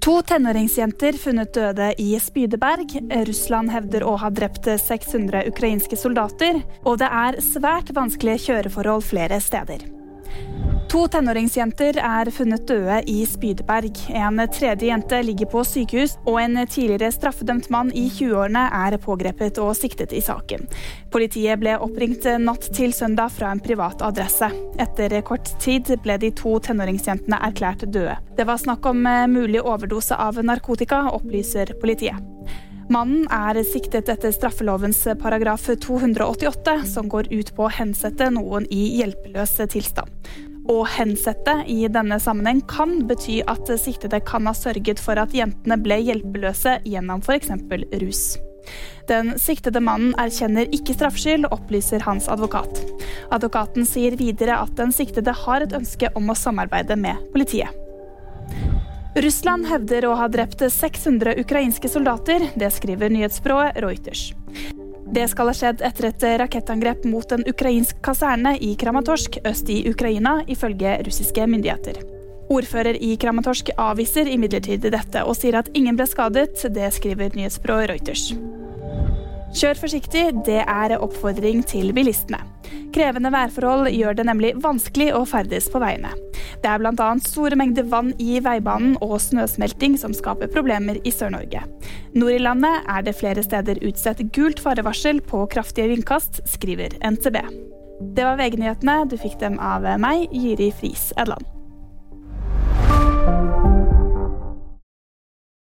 To tenåringsjenter funnet døde i Spydeberg. Russland hevder å ha drept 600 ukrainske soldater. Og det er svært vanskelige kjøreforhold flere steder. To tenåringsjenter er funnet døde i Spydeberg. En tredje jente ligger på sykehus, og en tidligere straffedømt mann i 20-årene er pågrepet og siktet i saken. Politiet ble oppringt natt til søndag fra en privat adresse. Etter kort tid ble de to tenåringsjentene erklært døde. Det var snakk om mulig overdose av narkotika, opplyser politiet. Mannen er siktet etter straffelovens paragraf 288, som går ut på å hensette noen i hjelpeløs tilstand. Å hensette i denne sammenheng kan bety at siktede kan ha sørget for at jentene ble hjelpeløse gjennom f.eks. rus. Den siktede mannen erkjenner ikke straffskyld, opplyser hans advokat. Advokaten sier videre at den siktede har et ønske om å samarbeide med politiet. Russland hevder å ha drept 600 ukrainske soldater. Det skriver nyhetsbyrået Reuters. Det skal ha skjedd etter et rakettangrep mot en ukrainsk kaserne i Kramatorsk øst i Ukraina, ifølge russiske myndigheter. Ordfører i Kramatorsk avviser imidlertid dette og sier at ingen ble skadet. Det skriver nyhetsbyrået Reuters. Kjør forsiktig, det er oppfordring til bilistene. Krevende værforhold gjør det nemlig vanskelig å ferdes på veiene. Det er bl.a. store mengder vann i veibanen og snøsmelting som skaper problemer i Sør-Norge. Nord i landet er det flere steder utstedt gult farevarsel på kraftige vindkast, skriver NTB. Det var VG-nyhetene. Du fikk dem av meg, Jiri Friis Edland.